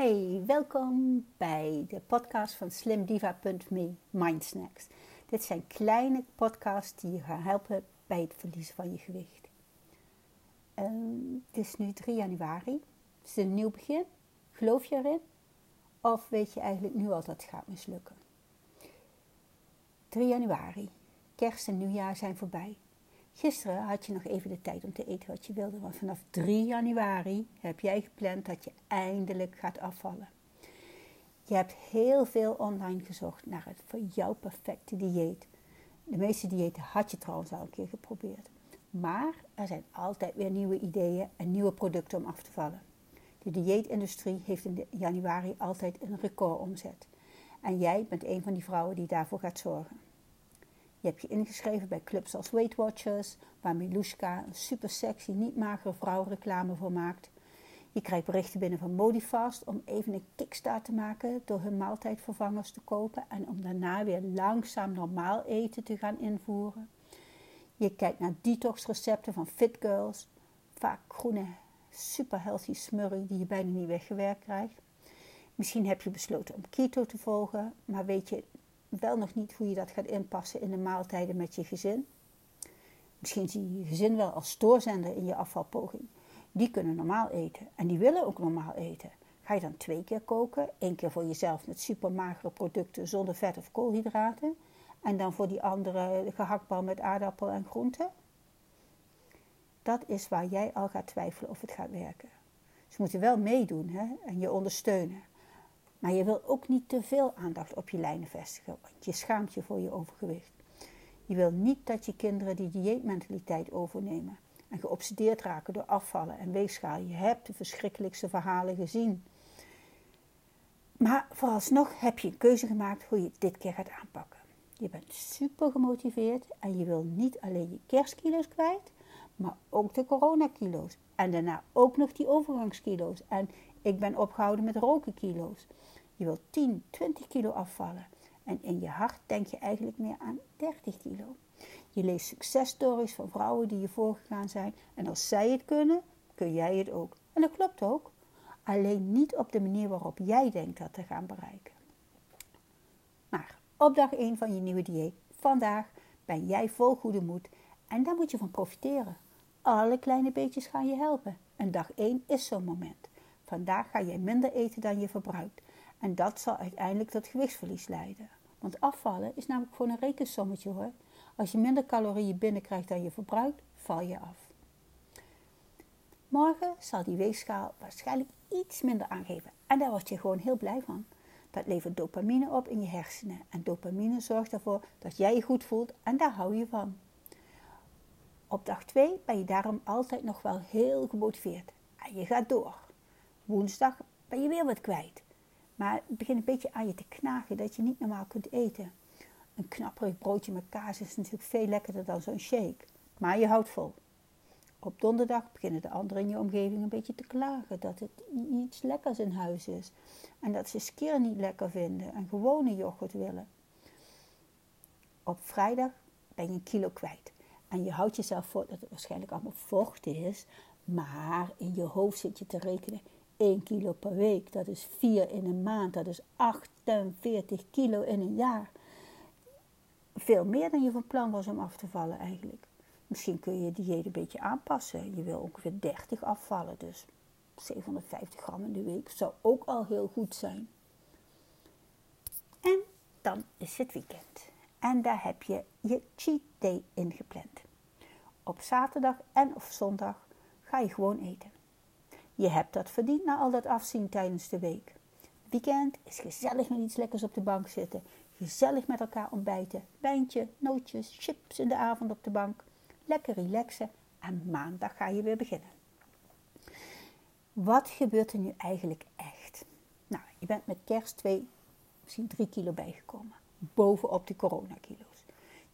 Hey, welkom bij de podcast van slimdiva.me Mindsnacks. Dit zijn kleine podcasts die je gaan helpen bij het verliezen van je gewicht. Um, het is nu 3 januari. Het is een nieuw begin. Geloof je erin? Of weet je eigenlijk nu al dat het gaat mislukken? 3 januari. Kerst en nieuwjaar zijn voorbij. Gisteren had je nog even de tijd om te eten wat je wilde, want vanaf 3 januari heb jij gepland dat je eindelijk gaat afvallen. Je hebt heel veel online gezocht naar het voor jouw perfecte dieet. De meeste diëten had je trouwens al een keer geprobeerd. Maar er zijn altijd weer nieuwe ideeën en nieuwe producten om af te vallen. De dieetindustrie heeft in januari altijd een omzet. En jij bent een van die vrouwen die daarvoor gaat zorgen. Je hebt je ingeschreven bij clubs als Weight waarmee waar een super niet magere vrouw, reclame voor maakt. Je krijgt berichten binnen van Modifast om even een kickstart te maken door hun maaltijdvervangers te kopen en om daarna weer langzaam normaal eten te gaan invoeren. Je kijkt naar recepten van Fit Girls, vaak groene, super healthy smurrie die je bijna niet weggewerkt krijgt. Misschien heb je besloten om keto te volgen, maar weet je wel nog niet hoe je dat gaat inpassen in de maaltijden met je gezin. Misschien zie je je gezin wel als stoorzender in je afvalpoging. Die kunnen normaal eten en die willen ook normaal eten. Ga je dan twee keer koken, een keer voor jezelf met supermagere producten zonder vet of koolhydraten en dan voor die andere gehakbal met aardappel en groenten? Dat is waar jij al gaat twijfelen of het gaat werken. Ze moeten wel meedoen hè, en je ondersteunen. Maar je wil ook niet te veel aandacht op je lijnen vestigen, want je schaamt je voor je overgewicht. Je wil niet dat je kinderen die dieetmentaliteit overnemen en geobsideerd raken door afvallen en weegschaal. Je hebt de verschrikkelijkste verhalen gezien. Maar vooralsnog heb je een keuze gemaakt hoe je dit keer gaat aanpakken. Je bent super gemotiveerd en je wil niet alleen je kerstkilo's kwijt, maar ook de kilos En daarna ook nog die overgangskilo's. En ik ben opgehouden met roken kilo's. Je wilt tien twintig kilo afvallen. En in je hart denk je eigenlijk meer aan 30 kilo. Je leest successtories van vrouwen die je voorgegaan zijn. En als zij het kunnen, kun jij het ook. En dat klopt ook. Alleen niet op de manier waarop jij denkt dat te gaan bereiken. Maar op dag één van je nieuwe dieet, vandaag, ben jij vol goede moed. En daar moet je van profiteren. Alle kleine beetjes gaan je helpen. En dag één is zo'n moment. Vandaag ga jij minder eten dan je verbruikt. En dat zal uiteindelijk tot gewichtsverlies leiden. Want afvallen is namelijk gewoon een rekensommetje hoor. Als je minder calorieën krijgt dan je verbruikt, val je af. Morgen zal die weegschaal waarschijnlijk iets minder aangeven. En daar word je gewoon heel blij van. Dat levert dopamine op in je hersenen. En dopamine zorgt ervoor dat jij je goed voelt en daar hou je van. Op dag twee ben je daarom altijd nog wel heel gemotiveerd en je gaat door. Woensdag ben je weer wat kwijt, maar t begint een beetje aan je te knagen dat je niet normaal kunt eten. Een knapperig broodje met kaas is natuurlijk veel lekkerder dan zo'n shake, maar je houdt vol. Op donderdag beginnen de anderen in je omgeving een beetje te klagen dat het iets lekkers in huis is en dat ze skier niet lekker vinden en gewone yoghurt willen. Op vrijdag ben je een kilo kwijt En je houdt jezelf voor dat het waarschijnlijk allemaal vocht is. Maar in je hoofd zit je te rekenen één kilo per week. Dat is vier in een maand. Dat is 48 kilo in een jaar. Veel meer dan je van plan was om af te vallen eigenlijk. Misschien kun je je dieet een beetje aanpassen. Je wil ongeveer dertig afvallen. Dus 750 gram in de week zou ook al heel goed zijn. En dan is het weekend. En daar heb je je cheat day in gepland. Op zaterdag en of zondag ga je gewoon eten. Je hebt dat verdiend na al dat afzien tijdens de week. Weekend is gezellig met iets lekkers op de bank zitten. Gezellig met elkaar ontbijten. bijntje nootjes, chips in de avond op de bank. Lekker relaxen. En maandag ga je weer beginnen. Wat gebeurt er nu eigenlijk echt? Nou, je bent met kers twee, misschien drie kilo bijgekomen. bovenop de coronakilo's.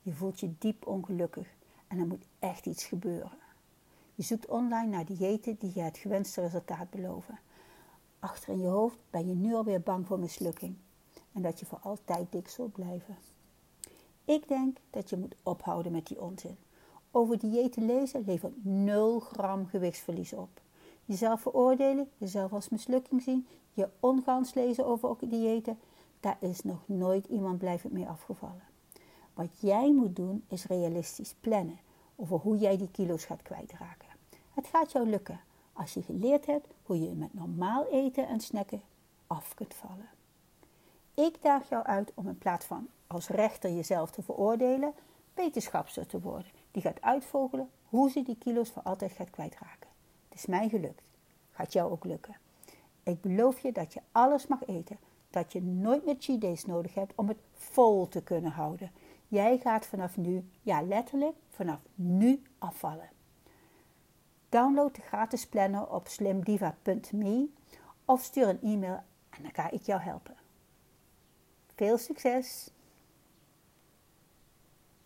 Je voelt je diep ongelukkig en er moet echt iets gebeuren. Je zoekt online naar diëten die je het gewenste resultaat beloven. Achter in je hoofd ben je nu al weer bang voor mislukking en dat je voor altijd dik zult blijven. Ik denk dat je moet ophouden met die onzin. Over diëten lezen levert nul gram gewichtsverlies op. Jezelf veroordeelen jezelf als mislukking zien, je ongaans lezen over diëten Daar is nog nooit iemand blijvend mee afgevallen. Wat jij moet doen is realistisch plannen over hoe jij die kilo's gaat kwijtraken. Het gaat jou lukken als je geleerd hebt hoe je met normaal eten en snekken af kunt vallen. Ik daag jou uit om in plaats van als rechter jezelf te veroordeelen wetenschapster te worden. Die gaat uitvogelen hoe ze die kilo's voor altijd gaat kwijtraken. t is mij gelukt. Gaat jou ook lukken. Ik beloof je dat je alles mag eten dat je nooit meer cheat days nodig hebt om het vol te kunnen houden. Jij gaat vanaf nu, ja letterlijk, vanaf nu afvallen. Download de gratis planner op me of stuur een e-mail en dan ga ik jou helpen. Veel succes!